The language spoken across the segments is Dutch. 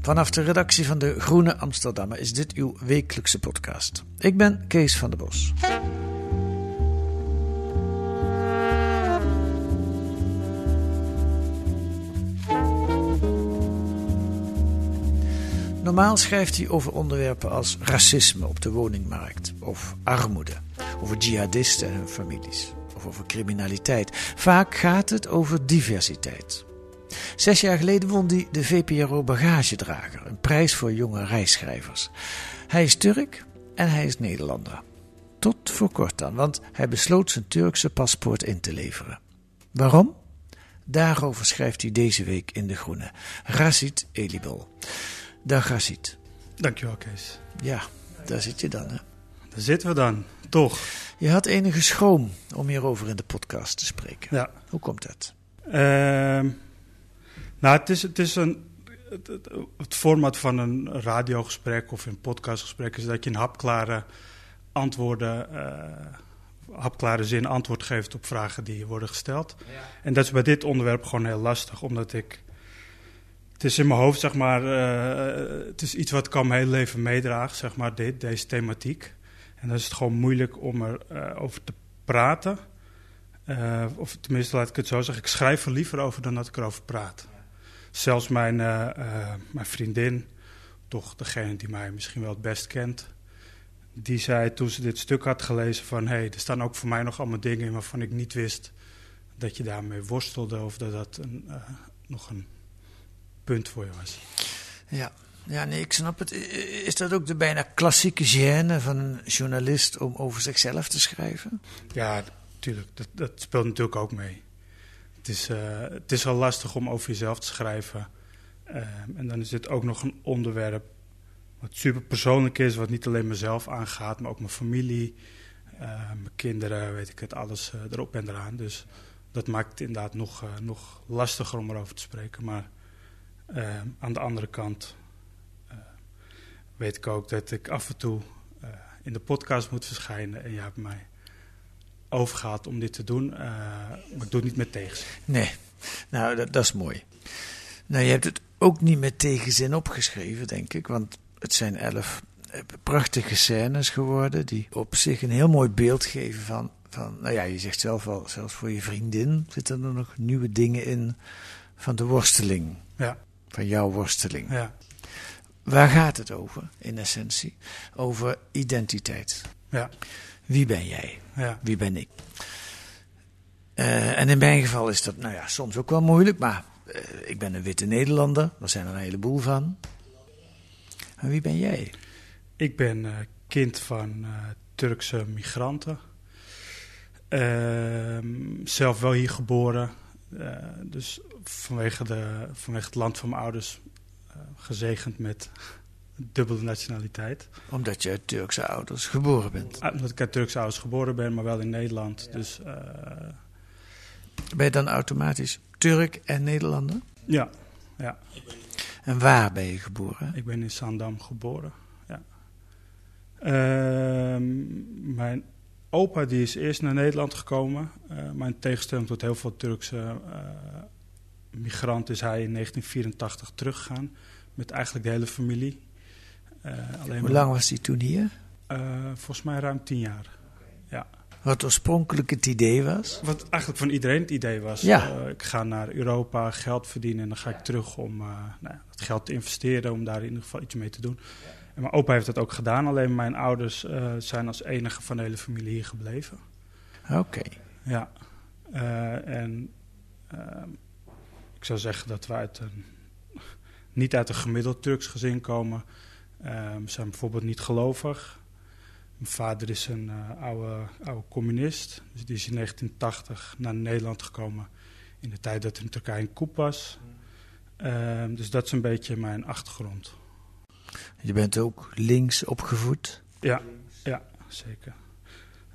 vanaf de redactie van de Groene Amsterdammer is dit uw wekelijkse podcast. Ik ben Kees van der Bos. Normaal schrijft hij over onderwerpen als racisme op de woningmarkt of armoede, over jihadisten en hun families of over criminaliteit. Vaak gaat het over diversiteit. Zes jaar geleden won hij de VPRO Bagagedrager, een prijs voor jonge reisschrijvers. Hij is Turk en hij is Nederlander. Tot voor kort dan, want hij besloot zijn Turkse paspoort in te leveren. Waarom? Daarover schrijft hij deze week in De Groene. Rashid Elibol. Dag Rashid. Dankjewel, Kees. Ja, daar zit je dan. Hè? Daar zitten we dan, toch? Je had enige schroom om hierover in de podcast te spreken. Ja. Hoe komt dat? Ehm, nou, het is, het is een. Het, het- het format van een radiogesprek of een podcastgesprek is dat je een hapklare antwoorden, eh, hapklare zin antwoord geeft op vragen die worden gesteld. En dat is bij dit onderwerp gewoon heel lastig, omdat ik. Het is in mijn hoofd, zeg maar. eh, het is iets wat ik al mijn hele leven meedraag, zeg maar, dit, deze thematiek. En dan is het gewoon moeilijk om erover over over te praten. Eh, of tenminste, laat ik het zo zeggen. Ik schrijf er liever over dan dat ik erover praat. Zelfs mijn, eh, eh, mijn vriendin, toch degene die mij misschien wel het best kent, die zei toen ze dit stuk had gelezen van... hé, hey, er staan ook voor mij nog allemaal dingen in waarvan ik niet wist dat je daarmee worstelde... of dat dat een, eh, nog een punt voor je was. Ja, ja nee, ik snap het. Is dat ook de bijna klassieke gêne van een journalist om over zichzelf te schrijven? Ja, natuurlijk. Dat, dat speelt natuurlijk ook mee. Is, eh, het is al lastig om over jezelf te schrijven. Ehm, en dan is dit ook nog een onderwerp wat super persoonlijk is, wat niet alleen mezelf aangaat, maar ook mijn familie, eh, mijn kinderen, weet ik het, alles eh, erop en eraan. Dus dat maakt het inderdaad nog, nog lastiger om erover te spreken. Maar ehm, aan de andere kant weet ik ook dat ik af en toe in de podcast moet verschijnen. En je hebt mij overgehaald om dit te doen, eh, maar ik doe het niet met tegenzin. Nee, nou dat, dat is mooi. Nou, je hebt het ook niet met tegenzin opgeschreven, denk ik, want het zijn elf eh, prachtige scènes geworden die op zich een heel mooi beeld geven van, van nou ja, je zegt zelf al, zelfs voor je vriendin zitten er nog nieuwe dingen in van de worsteling, Ja, van jouw worsteling. ja, Waar gaat het over, in essentie? Over identiteit. ja, Wie ben jij? ja. Wie ben ik? Eh, en in mijn geval is dat nou ja, soms ook wel moeilijk, maar eh, ik ben een witte Nederlander, daar zijn er een heleboel van. En wie ben jij? Ik ben eh, kind van Turkse migranten. Ehm, zelf wel hier geboren. Dus vanwege, de, vanwege het land van mijn ouders gezegend met dubbele nationaliteit. Omdat je uit Turkse ouders geboren bent. Ah, Omdat ik uit Turkse ouders geboren ben, maar wel in Nederland. Dus eh, Ben je dan automatisch Turk en Nederlander? ja, ja, En waar ben je geboren? ik ben in Zaandam geboren. Ja. Ehm, mijn opa die is eerst naar Nederland gekomen. Eh, maar in tegenstelling tot heel veel Turkse eh, migranten is hij in 1984 teruggegaan. Met eigenlijk de hele familie. Eh, Hoe maar- lang was hij toen hier? Eh, volgens mij ruim tien jaar. Ja. Wat oorspronkelijk het idee was? Wat eigenlijk van iedereen het idee was. Ja. Eh, ik ga naar Europa, geld verdienen en dan ga ik terug om nou, het geld te investeren, om daar in ieder geval iets mee te doen. En mijn opa heeft dat ook gedaan, alleen mijn ouders zijn als enige van de hele familie hier gebleven. Oké. Ja, en ehm, ik zou zeggen dat we uit een, niet uit een gemiddeld Turks gezin komen. We zijn bijvoorbeeld niet gelovig. Mijn vader is een eh, oude, oude communist. Dus die is in 1980 naar Nederland gekomen in de tijd dat er in Turkije een koep was. Ehm, dus dat is een beetje mijn achtergrond. Je bent ook links opgevoed. Ja, ja zeker.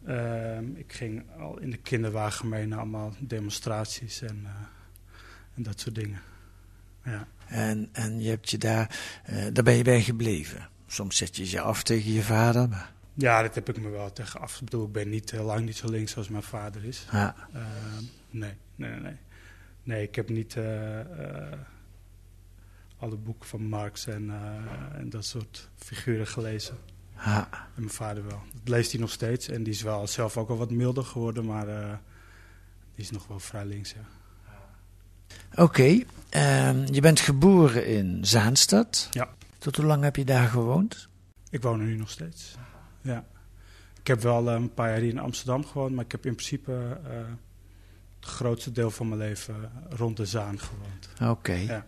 Ehm, ik ging al in de kinderwagen mee naar allemaal demonstraties en, eh, en dat soort dingen. Ja. En, en je hebt je daar, eh, daar ben je bij gebleven. Soms zet je je af tegen je vader. Maar, ja, dat heb ik me wel tegen af. Ik bedoel, ik ben niet, eh, lang niet zo links als mijn vader is. ja. Ehm, nee, nee, nee, nee. Ik heb niet eh, alle boeken van Marx en, en dat soort figuren gelezen. ja. En mijn vader wel. Dat leest hij nog steeds. En die is wel zelf ook al wat milder geworden, maar die is nog wel vrij links, ja. Oké, ehm, je bent geboren in Zaanstad. Ja. Tot hoe lang heb je daar gewoond? Ik woon er nu nog steeds. Ja. Ik heb wel eh, een paar jaar hier in Amsterdam gewoond, maar ik heb in principe eh, het grootste deel van mijn leven rond de Zaan gewoond. Oké. Ja.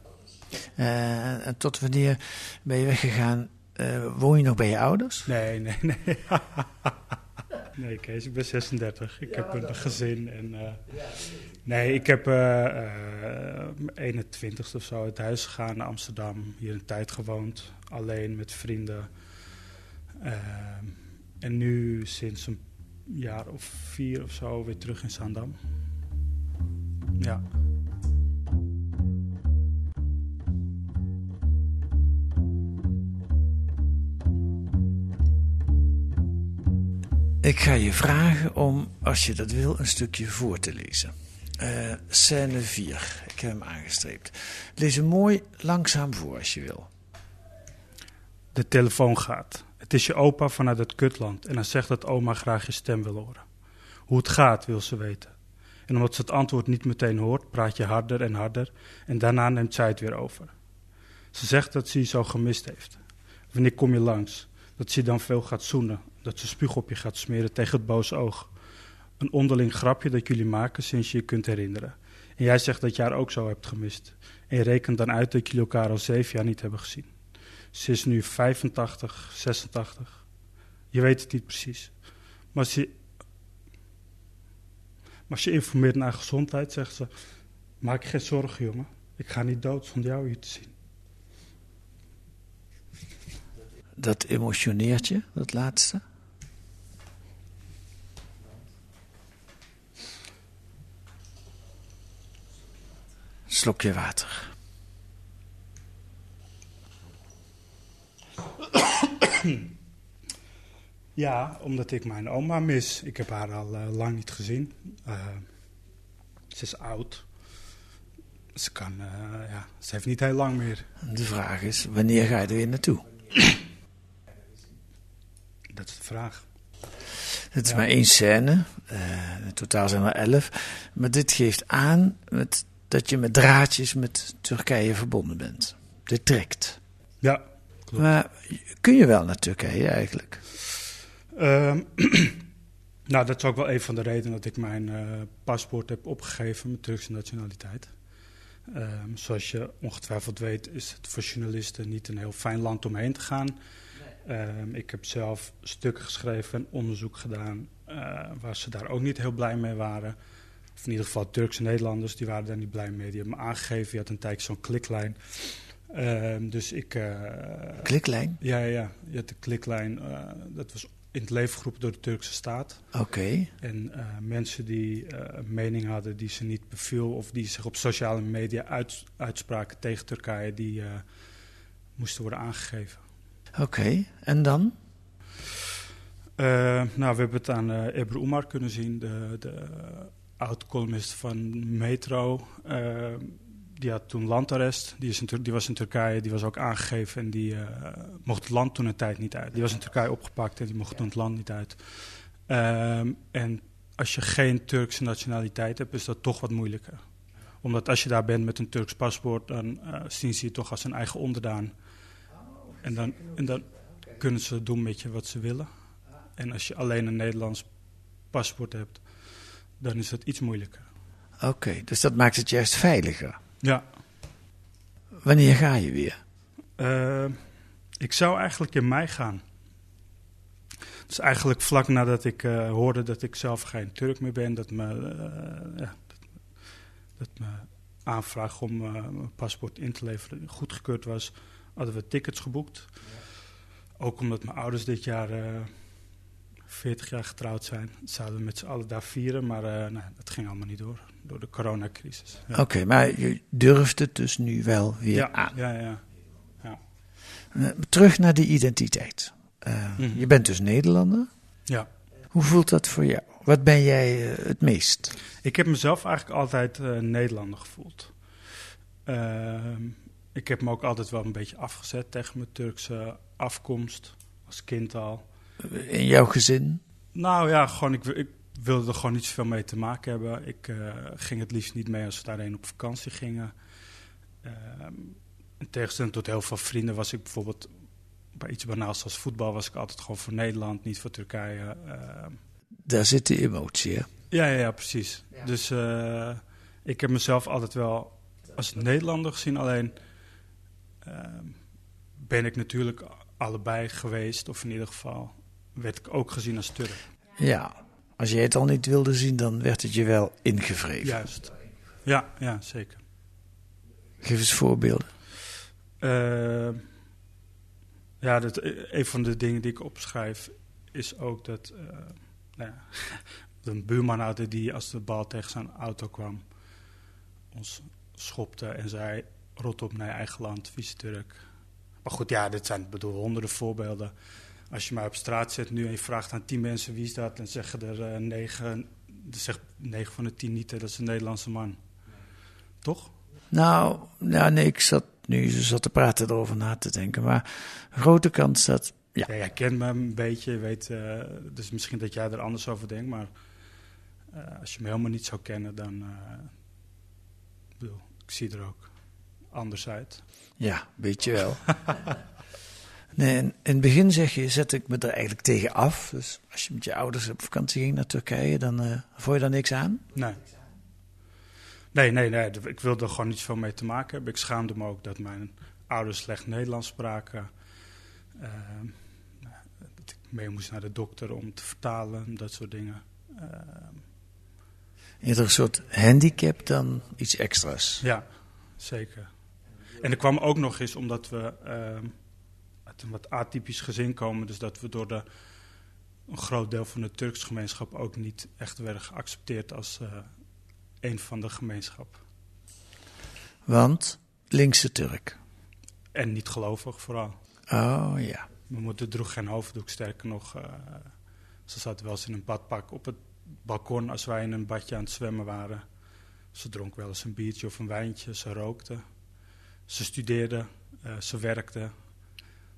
Eh, en tot wanneer ben je weggegaan? Eh, woon je nog bij je ouders? Nee, nee, nee. nee, Kees, ik ben 36. Ik heb een gezin en... eh, nee, ik heb eh eh, mijn 21ste of zo uit huis gegaan naar Amsterdam. Hier een tijd gewoond, alleen met vrienden. Ehm, en nu sinds een jaar of vier of zo weer terug in Zaandam. Ja. Ik ga je vragen om, als je dat wil, een stukje voor te lezen. Eh scène 4. Ik heb hem aangestreept. Lees hem mooi langzaam voor als je wil. De telefoon gaat. Het is je opa vanuit het kutland en hij zegt dat oma graag je stem wil horen. Hoe het gaat wil ze weten. En omdat ze het antwoord niet meteen hoort, praat je harder en harder en daarna neemt zij het weer over. Ze zegt dat ze je zo gemist heeft. Wanneer kom je langs? Dat ze je dan veel gaat zoenen, dat ze spuug op je gaat smeren tegen het boze oog. Een onderling grapje dat jullie maken sinds je je kunt herinneren. En jij zegt dat je haar ook zo hebt gemist. En je rekent dan uit dat jullie elkaar al zeven jaar niet hebben gezien. Ze is nu 85, 86. Je weet het niet precies. Maar als je, maar informeert naar gezondheid, zegt ze... Maak je geen zorgen, jongen. Ik ga niet dood zonder jou hier te zien. Dat emotioneert je, dat laatste? Slokje water. Ja, omdat ik mijn oma mis. Ik heb haar al eh, lang niet gezien. Eh, ze is oud. Ze kan, eh, ja, ze heeft niet heel lang meer. De vraag is, wanneer ga je er weer naartoe? Dat is de vraag. Het is Ja. maar één scène, in totaal zijn er elf. Maar dit geeft aan met, dat je met draadjes met Turkije verbonden bent. Dit trekt. Ja, klopt. Maar kun je wel naar Turkije eigenlijk? Ehm, nou, dat is ook wel een van de redenen dat ik mijn eh, paspoort heb opgegeven met Turkse nationaliteit. Ehm, zoals je ongetwijfeld weet, is het voor journalisten niet een heel fijn land om heen te gaan. Ehm, ik heb zelf stukken geschreven en onderzoek gedaan eh, waar ze daar ook niet heel blij mee waren. Of in ieder geval Turkse Nederlanders, die waren daar niet blij mee. Die hebben me aangegeven, je had een tijdje zo'n kliklijn. Ehm, dus ik... eh, Kliklijn? ja, ja. Je had de kliklijn. eh, dat was in het leven geroepen door de Turkse staat. Oké. En eh, mensen die een mening hadden die ze niet beviel... of die zich op sociale media uit, uitspraken tegen Turkije... die moesten worden aangegeven. Oké, en dan? Eh, nou, we hebben het aan Ebru Umar kunnen zien. De, de oud-columnist van Metro. Eh, die had toen landarrest. Die, is in Tur- die was in Turkije, die was ook aangegeven... en die eh, mocht het land toen een tijd niet uit. Die was in Turkije opgepakt en die mocht toen het land niet uit. Ehm, en als je geen Turkse nationaliteit hebt, is dat toch wat moeilijker. Omdat als je daar bent met een Turks paspoort, dan eh, zien ze je toch als een eigen onderdaan. En dan, en dan kunnen ze doen met je wat ze willen. En als je alleen een Nederlands paspoort hebt, dan is dat iets moeilijker. Oké, dus dat maakt het juist veiliger. Ja, Wanneer ga je weer? Eh, ik zou eigenlijk in mei gaan. Dus eigenlijk vlak nadat ik eh, hoorde dat ik zelf geen Turk meer ben, dat, me, eh, ja, dat, dat mijn aanvraag om mijn paspoort in te leveren goedgekeurd was, hadden we tickets geboekt. Ook omdat mijn ouders dit jaar 40 jaar getrouwd zijn. Zouden we met z'n allen daar vieren, maar nee, dat ging allemaal niet door. Door de coronacrisis. Ja. Oké, maar je durft het dus nu wel weer ja, aan. ja, ja. Eh, terug naar die identiteit. Eh, Mhm. Je bent dus Nederlander. ja. Hoe voelt dat voor jou? Wat ben jij het meest? Ik heb mezelf eigenlijk altijd Nederlander gevoeld. Ehm, ik heb me ook altijd wel een beetje afgezet tegen mijn Turkse afkomst, als kind al. In jouw gezin? Nou ja, gewoon, ik, ik wilde er gewoon niet zoveel mee te maken hebben. Ik eh, ging het liefst niet mee als we daarheen op vakantie gingen. Ehm, in tegenstelling tot heel veel vrienden was ik bijvoorbeeld bij iets banaals als voetbal... was ik altijd gewoon voor Nederland, niet voor Turkije. Ehm, Daar zit de emotie, hè? Ja, ja, ja precies. Dus eh, ik heb mezelf altijd wel als Nederlander gezien. Alleen ehm, ben ik natuurlijk allebei geweest. Of in ieder geval werd ik ook gezien als Turk. Ja. Als jij het al niet wilde zien, dan werd het je wel ingevreven. Juist. Ja, ja, zeker. Geef eens voorbeelden. Ehm, ja, dat, een van de dingen die ik opschrijf is ook dat... eh, nou ja, een buurman had die als de bal tegen zijn auto kwam... ons schopte en zei... rot op naar je eigen land, vieze Turk. Maar goed, ja, dit zijn bedoel, honderden voorbeelden. Als je mij op straat zet nu en je vraagt aan tien mensen wie is dat... dan zeggen er eh, negen, dan zegt negen van de tien niet dat is een Nederlandse man. Toch? Nou, nou, nee, ik zat nu ze zat te praten erover na te denken. Maar grote kans dat... Ja, Ja, jij kent me een beetje, je weet, eh, dus misschien dat jij er anders over denkt, maar eh, als je me helemaal niet zou kennen, dan, eh, ik bedoel, ik zie er ook anders uit. ja weet je wel. nee, in, het begin zeg je, zet ik me er eigenlijk tegen af. Dus als je met je ouders op vakantie ging naar Turkije, dan uh, vond je daar niks aan? Nee. Nee, nee, nee, ik wilde er gewoon niet veel mee te maken hebben. Ik schaamde me ook dat mijn ouders slecht Nederlands spraken. Uh, dat ik mee moest naar de dokter om te vertalen, dat soort dingen. Uh, Eerder een soort handicap dan iets extra's. Ja, zeker. En er kwam ook nog eens omdat we uh, uit een wat atypisch gezin komen. Dus dat we door de, een groot deel van de Turkse gemeenschap ook niet echt werden geaccepteerd als uh, een van de gemeenschap. Want linkse Turk. En niet gelovig vooral. Oh ja. Mijn moeder droeg geen hoofddoek, sterker nog. Uh, ze zat wel eens in een badpak op het balkon als wij in een badje aan het zwemmen waren. Ze dronk wel eens een biertje of een wijntje, ze rookte. Ze studeerde, uh, ze werkte.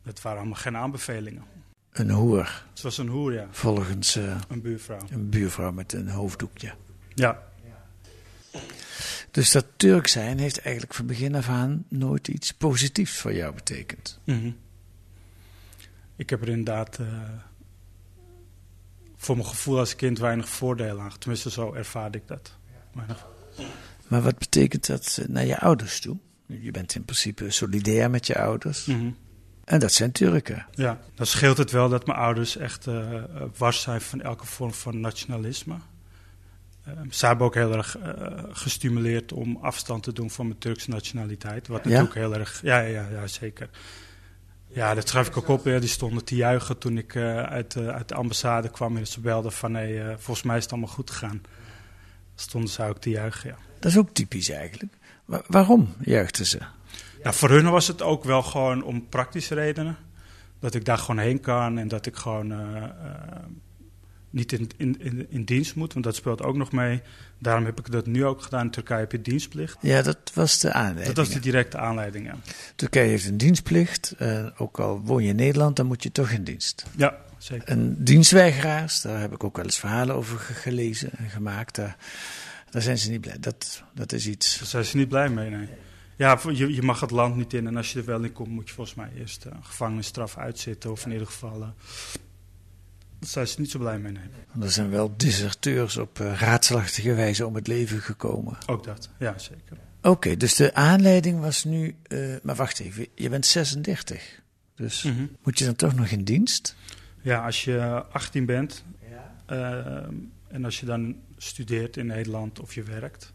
Dat waren allemaal geen aanbevelingen. Een hoer. Ze was een hoer, ja. Volgens uh, een buurvrouw. Een buurvrouw met een hoofddoekje. Ja. Dus dat Turk zijn heeft eigenlijk van begin af aan nooit iets positiefs voor jou betekend. Mm -hmm. Ik heb er inderdaad uh, voor mijn gevoel als kind weinig voordelen aan. Tenminste, zo ervaarde ik dat. Weinig. Maar wat betekent dat naar je ouders toe? Je bent in principe solidair met je ouders. Mm -hmm. En dat zijn Turken. Ja, dan scheelt het wel dat mijn ouders echt uh, wars zijn van elke vorm van nationalisme. Uh, zij hebben ook heel erg uh, gestimuleerd om afstand te doen van mijn Turkse nationaliteit. Wat natuurlijk ja? heel erg. Ja, ja, ja, zeker. Ja, dat schrijf ik ook op. Ja, die stonden te juichen toen ik uh, uit, uit, de ambassade kwam. En ze belden van hey, volgens mij is het allemaal goed gegaan. Stonden ze ook te juichen, ja. Dat is ook typisch eigenlijk. Wa waarom juichten ze? Nou, voor hun was het ook wel gewoon om praktische redenen. Dat ik daar gewoon heen kan en dat ik gewoon niet in, in, in, in, dienst moet, want dat speelt ook nog mee. Daarom heb ik dat nu ook gedaan. In Turkije heb je dienstplicht. Ja, dat was de aanleiding. Dat was de directe aanleiding, ja. Turkije heeft een dienstplicht. Uh, ook al woon je in Nederland, dan moet je toch in dienst. Ja, zeker. En dienstweigeraars, daar heb ik ook wel eens verhalen over gelezen en gemaakt. Daar, daar zijn ze niet blij. Dat, dat is iets... Daar zijn ze niet blij mee, nee. Ja, je, je mag het land niet in. En als je er wel in komt, moet je volgens mij eerst uh, gevangenisstraf uitzitten. Of in ieder geval... Uh, daar zijn ze niet zo blij mee, nee. Er zijn wel deserteurs op uh, raadselachtige wijze om het leven gekomen. Ook dat, ja, zeker. Oké, okay, dus de aanleiding was nu... maar wacht even, je bent 36. Dus mm -hmm. moet je dan toch nog in dienst? Ja, als je 18 bent... Ja. en als je dan studeert in Nederland of je werkt...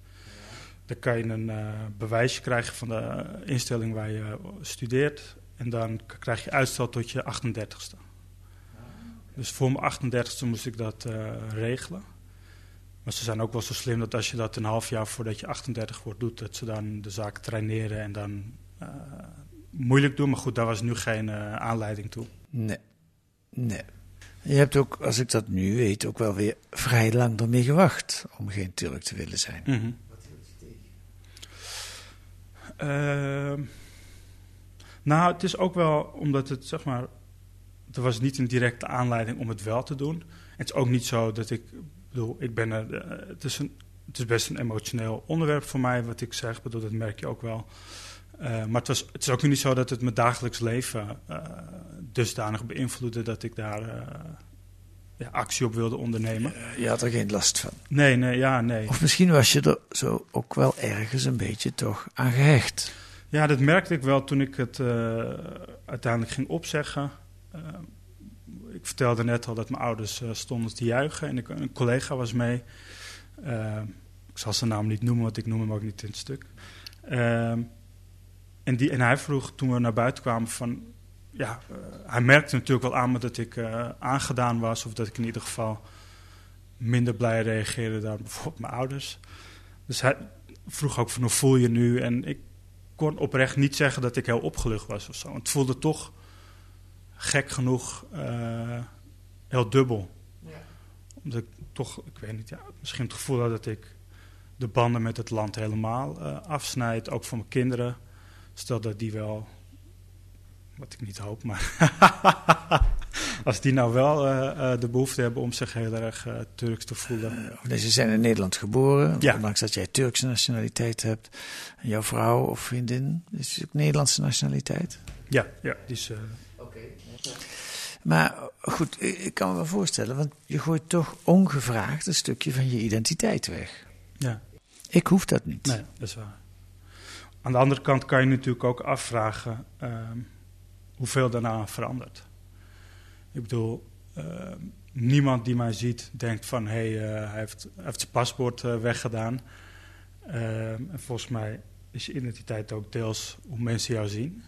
Dan kan je een uh, bewijsje krijgen van de instelling waar je studeert. En dan krijg je uitstel tot je 38ste. Dus voor mijn 38ste moest ik dat uh, regelen. Maar ze zijn ook wel zo slim dat als je dat een half jaar voordat je 38 wordt doet, dat ze dan de zaak traineren en dan uh, moeilijk doen. Maar goed, daar was nu geen aanleiding toe. Nee, nee. Je hebt ook, als ik dat nu weet, ook wel weer vrij lang ermee gewacht om geen Turk te willen zijn. Mm -hmm. Uh, nou, het is ook wel omdat het, zeg maar, er was niet een directe aanleiding om het wel te doen. Het is ook niet zo dat ik, bedoel, ik ben er, uh, het, is een, het is best een emotioneel onderwerp voor mij, wat ik zeg, bedoel, dat merk je ook wel. Uh, maar het, was, het is ook niet zo dat het mijn dagelijks leven uh, dusdanig beïnvloedde dat ik daar ja, actie op wilde ondernemen. Je had er geen last van? Nee, nee, ja, nee. Of misschien was je er zo ook wel ergens een beetje toch aan gehecht? Ja, dat merkte ik wel toen ik het uh, uiteindelijk ging opzeggen. Uh, ik vertelde net al dat mijn ouders uh, stonden te juichen en ik, een collega was mee. ik zal zijn naam niet noemen, want ik noem hem ook niet in het stuk. en, die, en hij vroeg toen we naar buiten kwamen van ja, uh, hij merkte natuurlijk wel aan me dat ik uh, aangedaan was. Of dat ik in ieder geval minder blij reageerde dan bijvoorbeeld mijn ouders. Dus hij vroeg ook van hoe voel je nu? En ik kon oprecht niet zeggen dat ik heel opgelucht was of zo. Het voelde toch gek genoeg uh, heel dubbel. Ja. Omdat ik toch, ik weet niet, ja, misschien het gevoel had dat ik de banden met het land helemaal afsnijd. Ook voor mijn kinderen. Stel dat die wel wat ik niet hoop, maar als die nou wel uh, uh, de behoefte hebben om zich heel erg uh, Turks te voelen. Nee, ze zijn in Nederland geboren, ja. ondanks dat jij Turkse nationaliteit hebt. En jouw vrouw of vriendin is ook Nederlandse nationaliteit? Ja, ja die is... Oké. Maar goed, ik kan me wel voorstellen, want je gooit toch ongevraagd een stukje van je identiteit weg. Ja. Ik hoef dat niet. Nee, dat is waar. Aan de andere kant kan je natuurlijk ook afvragen... Ehm, hoeveel daarna verandert. Ik bedoel, uh, niemand die mij ziet denkt van... hé, hey, uh, hij, heeft, zijn paspoort uh, weggedaan. en volgens mij is je identiteit ook deels hoe mensen jou zien.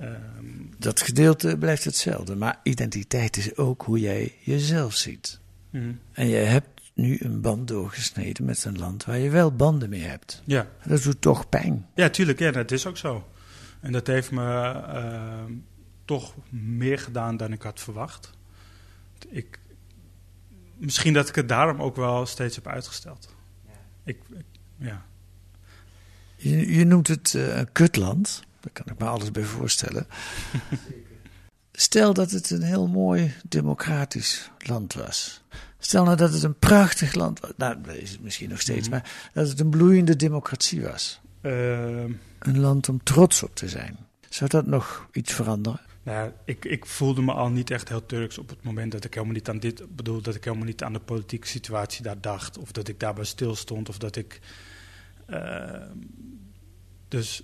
Um, dat gedeelte blijft hetzelfde, maar identiteit is ook hoe jij jezelf ziet. Mm. En je hebt nu een band doorgesneden met een land waar je wel banden mee hebt. Ja. Dat doet toch pijn. Ja, tuurlijk, ja, dat is ook zo. En dat heeft me uh, toch meer gedaan dan ik had verwacht. Ik, misschien dat ik het daarom ook wel steeds heb uitgesteld. Ja. Ik, ik, ja. Je, je, noemt het uh, een kutland. Daar kan ik me alles bij voorstellen. Stel dat het een heel mooi democratisch land was. Stel nou dat het een prachtig land was. Nou, dat is het misschien nog steeds. Mm -hmm. Maar dat het een bloeiende democratie was. Uh, een land om trots op te zijn. Zou dat nog iets veranderen? Nou, ik, ik voelde me al niet echt heel Turks op het moment dat ik helemaal niet aan dit bedoel, dat ik helemaal niet aan de politieke situatie daar dacht, of dat ik daarbij stil stond, of dat ik. Uh, dus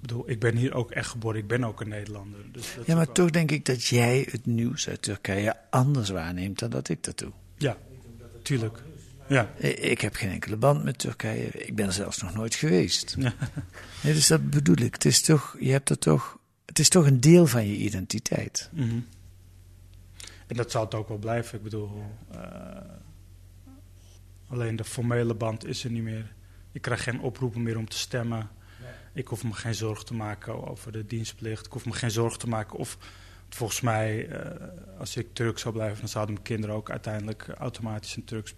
bedoel, ik ben hier ook echt geboren, ik ben ook een Nederlander. Dus ja, maar toch denk ik dat jij het nieuws uit Turkije anders waarneemt dan dat ik dat doe. Ja, tuurlijk. Ja. Ik heb geen enkele band met Turkije. Ik ben zelfs nog nooit geweest. Ja. Nee, dus dat bedoel ik. Het is toch, je hebt er toch, het is toch een deel van je identiteit. Mm -hmm. En dat zal het ook wel blijven. Ik bedoel, uh, alleen de formele band is er niet meer. Ik krijg geen oproepen meer om te stemmen. Nee. Ik hoef me geen zorgen te maken over de dienstplicht. Ik hoef me geen zorgen te maken of Volgens mij, uh, als ik Turk zou blijven, dan zouden mijn kinderen ook uiteindelijk automatisch een Turks,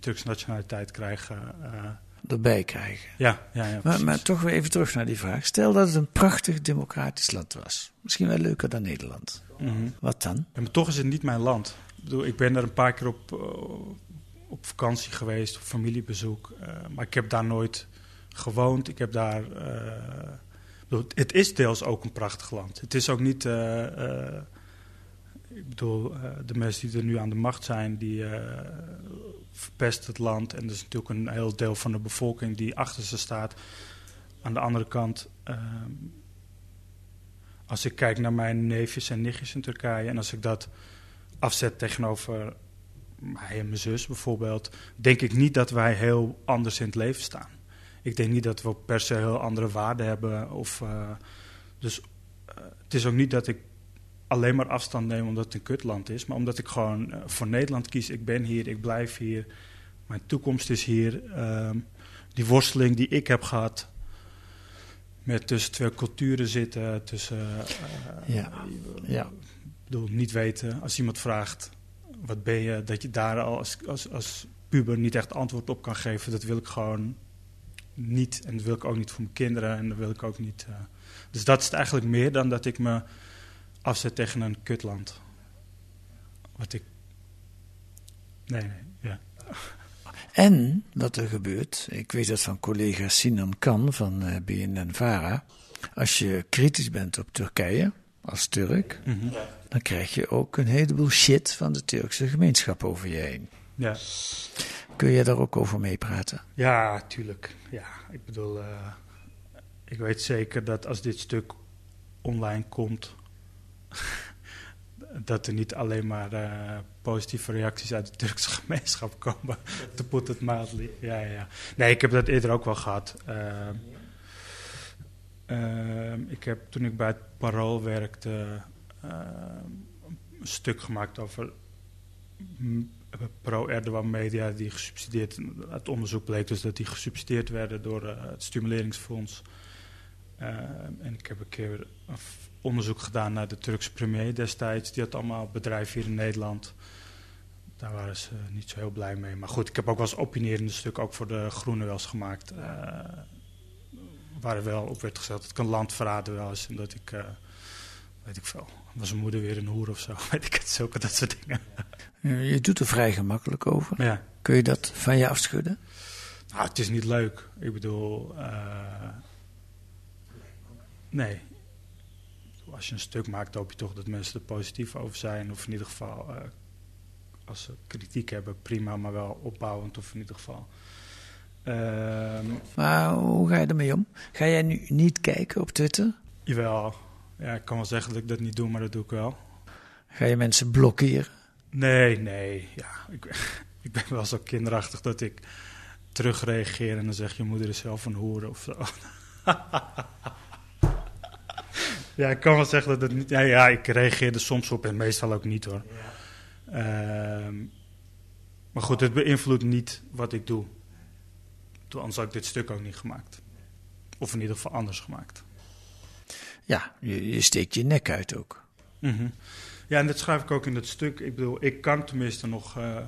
Turks nationaliteit krijgen. Uh, Erbij krijgen. Ja, ja, ja maar, maar, toch weer even terug naar die vraag. Stel dat het een prachtig democratisch land was. Misschien wel leuker dan Nederland. Mm -hmm. Wat dan? Ja, maar toch is het niet mijn land. Ik, bedoel, ik ben er een paar keer op, uh, op vakantie geweest, op familiebezoek. maar ik heb daar nooit gewoond. Ik heb daar het is deels ook een prachtig land. Het is ook niet. Uh, uh, ik bedoel, uh, de mensen die er nu aan de macht zijn, die verpesten het land. En er is natuurlijk een heel deel van de bevolking die achter ze staat. Aan de andere kant, ehm, als ik kijk naar mijn neefjes en nichtjes in Turkije en als ik dat afzet tegenover mij en mijn zus bijvoorbeeld, denk ik niet dat wij heel anders in het leven staan ik denk niet dat we per se heel andere waarden hebben. Of, uh, dus het is ook niet dat ik alleen maar afstand neem omdat het een kutland is. Maar omdat ik gewoon uh, voor Nederland kies. Ik ben hier, ik blijf hier. Mijn toekomst is hier. Ehm, die worsteling die ik heb gehad. Met tussen twee culturen zitten. Tussen, ja. ja. Ik bedoel, niet weten. Als iemand vraagt, wat ben je? Dat je daar al als, als, als puber niet echt antwoord op kan geven. Dat wil ik gewoon niet. En dat wil ik ook niet voor mijn kinderen. En dat wil ik ook niet. Uh, dus dat is het eigenlijk meer dan dat ik me afzet tegen een kutland. Wat ik. Nee, nee, ja. En wat er gebeurt, ik weet dat van collega Sinan Kan van uh, BNN Vara. Als je kritisch bent op Turkije, als Turk, mm -hmm. dan krijg je ook een heleboel shit van de Turkse gemeenschap over je heen. Ja. Kun je daar ook over meepraten? Ja, tuurlijk. Ja, ik bedoel, uh, ik weet zeker dat als dit stuk online komt, dat er niet alleen maar uh, positieve reacties uit de Turkse gemeenschap komen. To put it mildly. Ja, ja. Nee, ik heb dat eerder ook wel gehad. Uh, ik heb toen ik bij het Parool werkte een stuk gemaakt over pro-Erdogan media die gesubsidieerd... Het onderzoek bleek dus dat die gesubsidieerd werden door het Stimuleringsfonds. En ik heb een keer een onderzoek gedaan naar de Turkse premier destijds. Die had allemaal bedrijven hier in Nederland. Daar waren ze niet zo heel blij mee. Maar goed, ik heb ook wel eens opinierende stuk ook voor de Groenen wel eens gemaakt. Uh, waar er wel op werd gezet dat ik een land verraden wel eens. En dat ik, weet ik veel, was mijn moeder weer een hoer of zo. Weet ik het, zulke dat soort dingen. Je doet er vrij gemakkelijk over. Ja. Kun je dat van je afschudden? Nou, het is niet leuk. Ik bedoel, uh, nee. Als je een stuk maakt, hoop je toch dat mensen er positief over zijn. Of in ieder geval, uh, als ze kritiek hebben, prima, maar wel opbouwend. Of in ieder geval. Uh, maar hoe ga je ermee om? Ga jij nu niet kijken op Twitter? Jawel. Ja, ik kan wel zeggen dat ik dat niet doe, maar dat doe ik wel. Ga je mensen blokkeren? Nee, nee. Ja, ik, ik ben wel zo kinderachtig dat ik terugreageer en dan zeg je moeder is zelf een hoer of zo. ja, ik kan wel zeggen dat het niet... Ja, ja, ik reageer er soms op en meestal ook niet hoor. Ja. Um, maar goed, het beïnvloedt niet wat ik doe. Anders had ik dit stuk ook niet gemaakt. Of in ieder geval anders gemaakt. Ja, je, je steekt je nek uit ook. Mm -hmm. Ja, en dat schrijf ik ook in het stuk. Ik bedoel, ik kan tenminste nog uh, uh,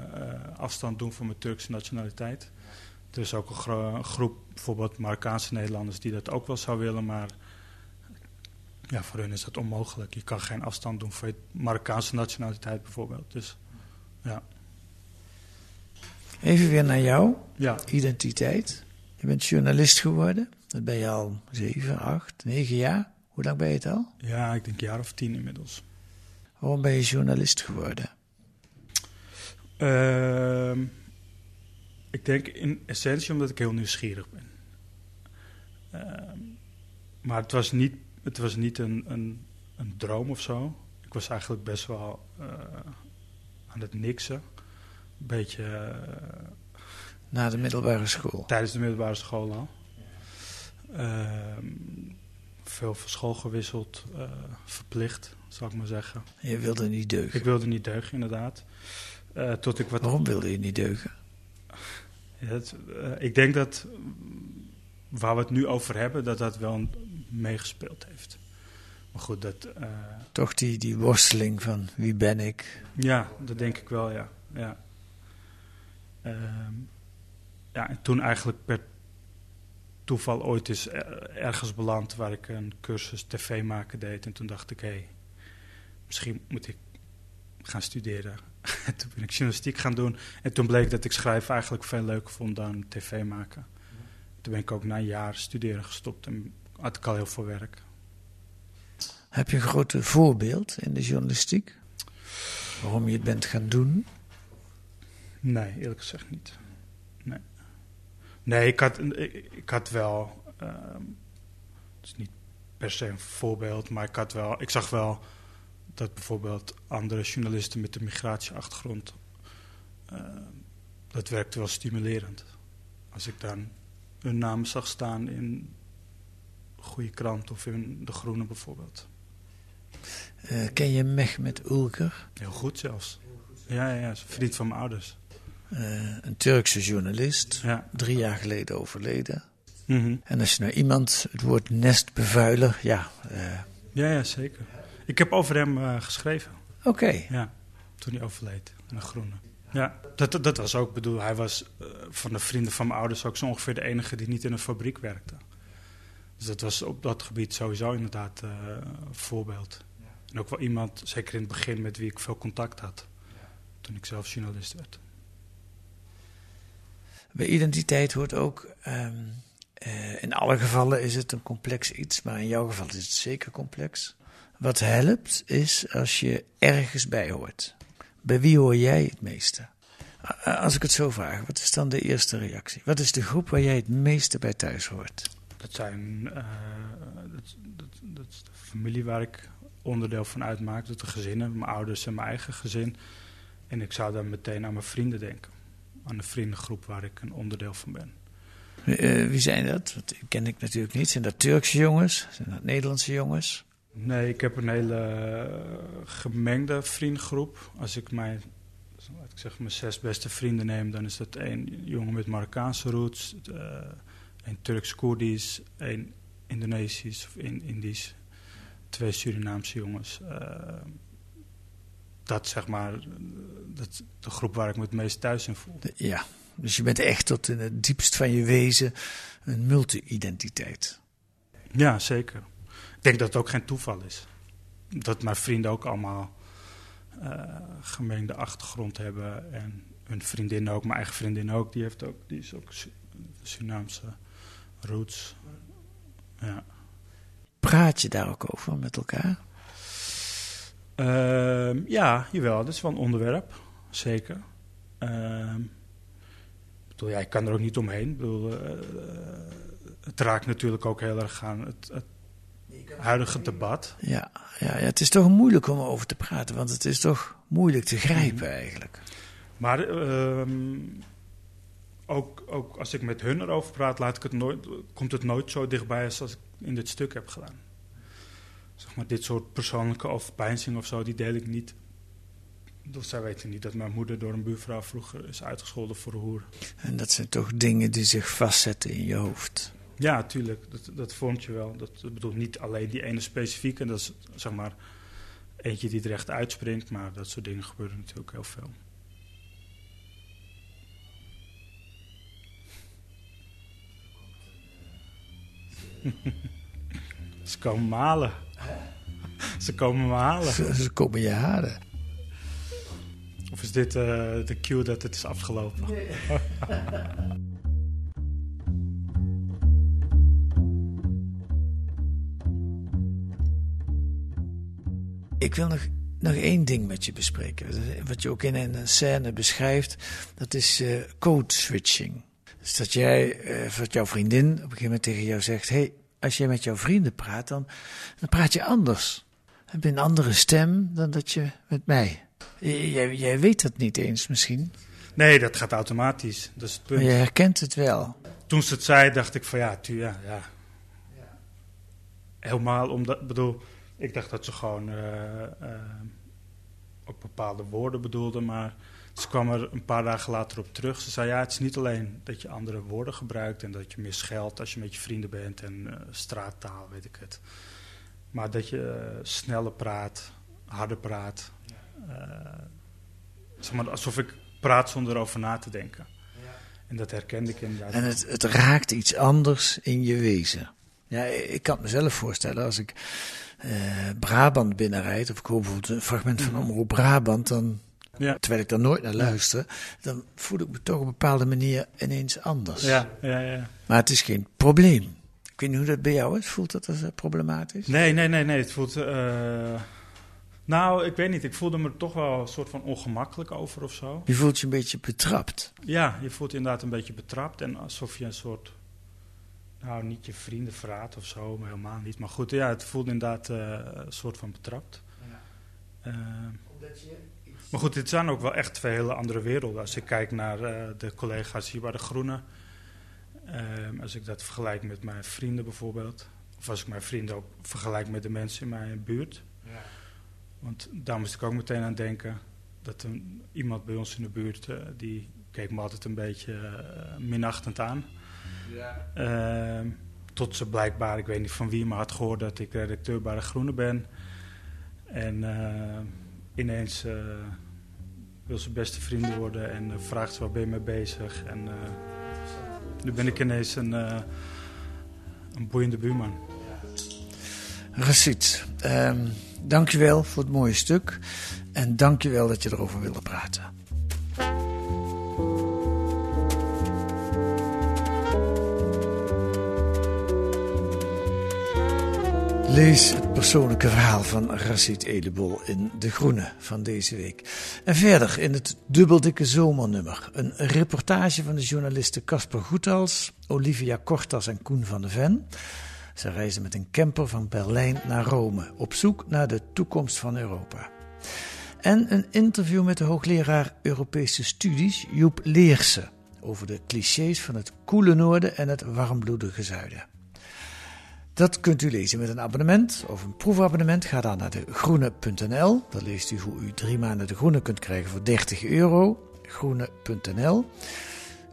afstand doen van mijn Turkse nationaliteit. Er is ook een, gro een, groep, bijvoorbeeld Marokkaanse Nederlanders, die dat ook wel zou willen, maar ja, voor hun is dat onmogelijk. Je kan geen afstand doen voor je Marokkaanse nationaliteit bijvoorbeeld. Dus ja. Even weer naar jou, ja. identiteit. Je bent journalist geworden. Dat ben je al zeven, acht, negen jaar. Hoe lang ben je het al? Ja, ik denk een jaar of tien inmiddels. Waarom ben je journalist geworden? Uh, ik denk in essentie omdat ik heel nieuwsgierig ben. Uh, maar het was niet, het was niet een, een, een, droom of zo. Ik was eigenlijk best wel uh, aan het niksen. Een beetje. uh, Na de middelbare school? Tijdens de middelbare school al. Ehm, veel van school gewisseld, uh, verplicht, zal ik maar zeggen. Je wilde niet deugen? Ik wilde niet deugen, inderdaad. Tot ik wat... Waarom wilde je niet deugen? Ja, het, ik denk dat waar we het nu over hebben, dat dat wel meegespeeld heeft. Maar goed, dat... eh, Toch die, die worsteling van wie ben ik? Ja, dat denk ik wel, ja. Ja, Ehm, ja en toen eigenlijk per toeval ooit is er- ergens beland waar ik een cursus tv maken deed. En toen dacht ik, hé, misschien moet ik gaan studeren. En toen ben ik journalistiek gaan doen. En toen bleek dat ik schrijven eigenlijk veel leuker vond dan tv maken. Toen ben ik ook na een jaar studeren gestopt en had ik al heel veel werk. Heb je een groot voorbeeld in de journalistiek? Waarom je het bent gaan doen? Nee, eerlijk gezegd niet. Nee, nee ik, had, ik, ik had wel. ehm, het is niet per se een voorbeeld, maar ik had wel. Ik zag wel dat bijvoorbeeld andere journalisten met een migratieachtergrond. ehm, dat werkte wel stimulerend. Als ik dan hun naam zag staan in goede krant of in De Groene bijvoorbeeld. Eh, ken je Mehmet Ulker? Heel goed zelfs. Ja, ja, ja, vriend van mijn ouders. Eh, een Turkse journalist, Ja. drie jaar geleden overleden. Mhm. En als je nou iemand het woord nestbevuiler, ja, eh, Ja, ja, zeker. Ik heb over hem geschreven. oké. Ja, toen hij overleed. In de groene. Ja, dat, dat, was ook, bedoel, hij was van de vrienden van mijn ouders ook zo ongeveer de enige die niet in een fabriek werkte. Dus dat was op dat gebied sowieso inderdaad eh, een voorbeeld. En ook wel iemand, zeker in het begin, met wie ik veel contact had. Toen ik zelf journalist werd. Bij identiteit hoort ook, ehm, eh, in alle gevallen is het een complex iets, maar in jouw geval is het zeker complex. Wat helpt is als je ergens bij hoort. Bij wie hoor jij het meeste? Als ik het zo vraag, wat is dan de eerste reactie? Wat is de groep waar jij het meeste bij thuis hoort? Dat zijn, eh, dat, dat, dat is de familie waar ik onderdeel van uitmaak. Dat de gezinnen, mijn ouders en mijn eigen gezin. En ik zou dan meteen aan mijn vrienden denken. Aan de vriendengroep waar ik een onderdeel van ben. Eh, wie zijn dat? Die ken ik natuurlijk niet. Zijn dat Turkse jongens? Zijn dat Nederlandse jongens? Nee, ik heb een hele eh, gemengde vriendengroep. Als ik mijn, ik zeggen, mijn zes beste vrienden neem, dan is dat één jongen met Marokkaanse roots, eh een Turks-Koerdisch, één Indonesisch of in, Indisch, twee Surinaamse jongens. Eh, dat zeg maar, dat de groep waar ik me het meest thuis in voel. Ja, dus je bent echt tot in het diepst van je wezen een multi-identiteit. Ja, zeker. Ik denk dat het ook geen toeval is. Dat mijn vrienden ook allemaal eh, gemengde achtergrond hebben. En hun vriendin ook, mijn eigen vriendin ook. Die, heeft ook, die is ook Su- Surinaamse roots. Ja. Praat je daar ook over met elkaar? Ehm, ja, jawel. Dat is wel een onderwerp. Zeker. Ehm, ik bedoel, ja, ik kan er ook niet omheen. Ik bedoel, eh, het raakt natuurlijk ook heel erg aan het, het huidige debat. Ja, ja, ja, het is toch moeilijk om over te praten, want het is toch moeilijk te grijpen eigenlijk. Maar ehm, ook, ook als ik met hun erover praat, laat ik het nooit, komt het nooit zo dichtbij als, als ik in dit stuk heb gedaan. Zeg maar, dit soort persoonlijke overpeinzing of zo, die deel ik niet. Dus zij weten niet dat mijn moeder door een buurvrouw vroeger is uitgescholden voor een hoer. En dat zijn toch dingen die zich vastzetten in je hoofd. Ja, tuurlijk, dat, dat vormt je wel. Dat, dat bedoelt niet alleen die ene specifieke, dat is zeg maar eentje die er echt uitspringt, maar dat soort dingen gebeuren natuurlijk heel veel. Ze komen me halen. Ze komen me halen. Ze, ze komen je halen. Of is dit eh, de cue dat het is afgelopen? Ik wil nog, nog één ding met je bespreken. Wat je ook in een scène beschrijft, dat is eh, code switching. Dus dat jij, eh, dat jouw vriendin op een gegeven moment tegen jou zegt: hey, als jij met jouw vrienden praat, dan, dan praat je anders. Heb je een andere stem dan dat je met mij. Jij, jij weet dat niet eens misschien, Nee, dat gaat automatisch. Dat is het maar punt. je herkent het wel. Toen ze het zei, dacht ik van ja, tu, ja, ja. Helemaal omdat, bedoel, ik dacht dat ze gewoon eh, eh, ook bepaalde woorden bedoelde, maar ze kwam er een paar dagen later op terug. Ze zei ja, het is niet alleen dat je andere woorden gebruikt en dat je meer scheldt als je met je vrienden bent en eh, straattaal, weet ik het. Maar dat je eh, sneller praat, harder praat. Eh, zeg maar, alsof ik praat zonder erover na te denken. En dat herkende ik inderdaad. En het, het raakt iets anders in je wezen. Ja, ik kan het mezelf voorstellen als ik eh, Brabant binnenrijd, of ik hoor bijvoorbeeld een fragment van Omroep Brabant, dan, Ja. terwijl ik daar nooit naar luister, dan voel ik me toch op een bepaalde manier ineens anders. Ja, ja, ja. Maar het is geen probleem. Ik weet niet hoe dat bij jou is. Voelt dat als eh, problematisch? Nee, nee, nee, nee. Het voelt. eh, nou, ik weet niet. Ik voelde me toch wel een soort van ongemakkelijk over of zo. Je voelt je een beetje betrapt. Ja, je voelt je inderdaad een beetje betrapt. En alsof je een soort. Nou, niet je vrienden verraadt of zo, maar helemaal niet. Maar goed, ja, het voelde inderdaad eh, een soort van betrapt. Eh, maar goed, dit zijn ook wel echt twee hele andere werelden. Als ik kijk naar eh, de collega's hier bij de Groenen. Ehm, als ik dat vergelijk met mijn vrienden bijvoorbeeld. Of als ik mijn vrienden ook vergelijk met de mensen in mijn buurt. Want daar moest ik ook meteen aan denken. Dat een, iemand bij ons in de buurt, eh, die keek me altijd een beetje eh, minachtend aan. Ehm, tot ze blijkbaar, ik weet niet van wie, maar had gehoord dat ik redacteur bij de Groene ben. En eh, ineens eh, wil ze beste vrienden worden en eh, vraagt ze waar ben je mee bezig. En eh, nu ben ik ineens een, een boeiende buurman. Racit, ehm dankjewel voor het mooie stuk. En dankjewel dat je erover wilde praten. Lees het persoonlijke verhaal van Racit Edebol in De Groene van deze week. En verder in het dubbeldikke zomernummer. Een reportage van de journalisten Casper Goethals, Olivia Kortas en Koen van de Ven. Ze reizen met een camper van Berlijn naar Rome op zoek naar de toekomst van Europa. En een interview met de hoogleraar Europese studies Joep Leerse over de clichés van het koele noorden en het warmbloedige zuiden. Dat kunt u lezen met een abonnement of een proefabonnement. Ga dan naar de groene.nl. Daar leest u hoe u drie maanden de groene kunt krijgen voor 30 euro. Groene.nl.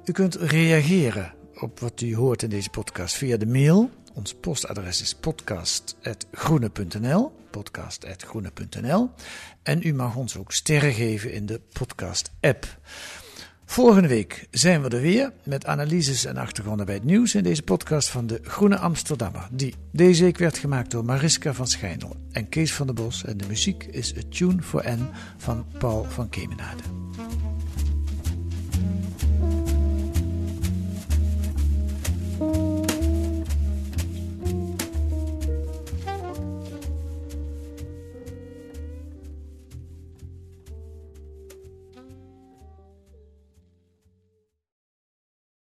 U kunt reageren op wat u hoort in deze podcast via de mail. Ons postadres is podcast.groene.nl. Podcast.groene.nl. En u mag ons ook sterren geven in de podcast-app. Volgende week zijn we er weer met analyses en achtergronden bij het nieuws in deze podcast van de Groene Amsterdammer. Die deze week werd gemaakt door Mariska van Schijndel en Kees van der Bos. En de muziek is A Tune for N van Paul van Kemenade.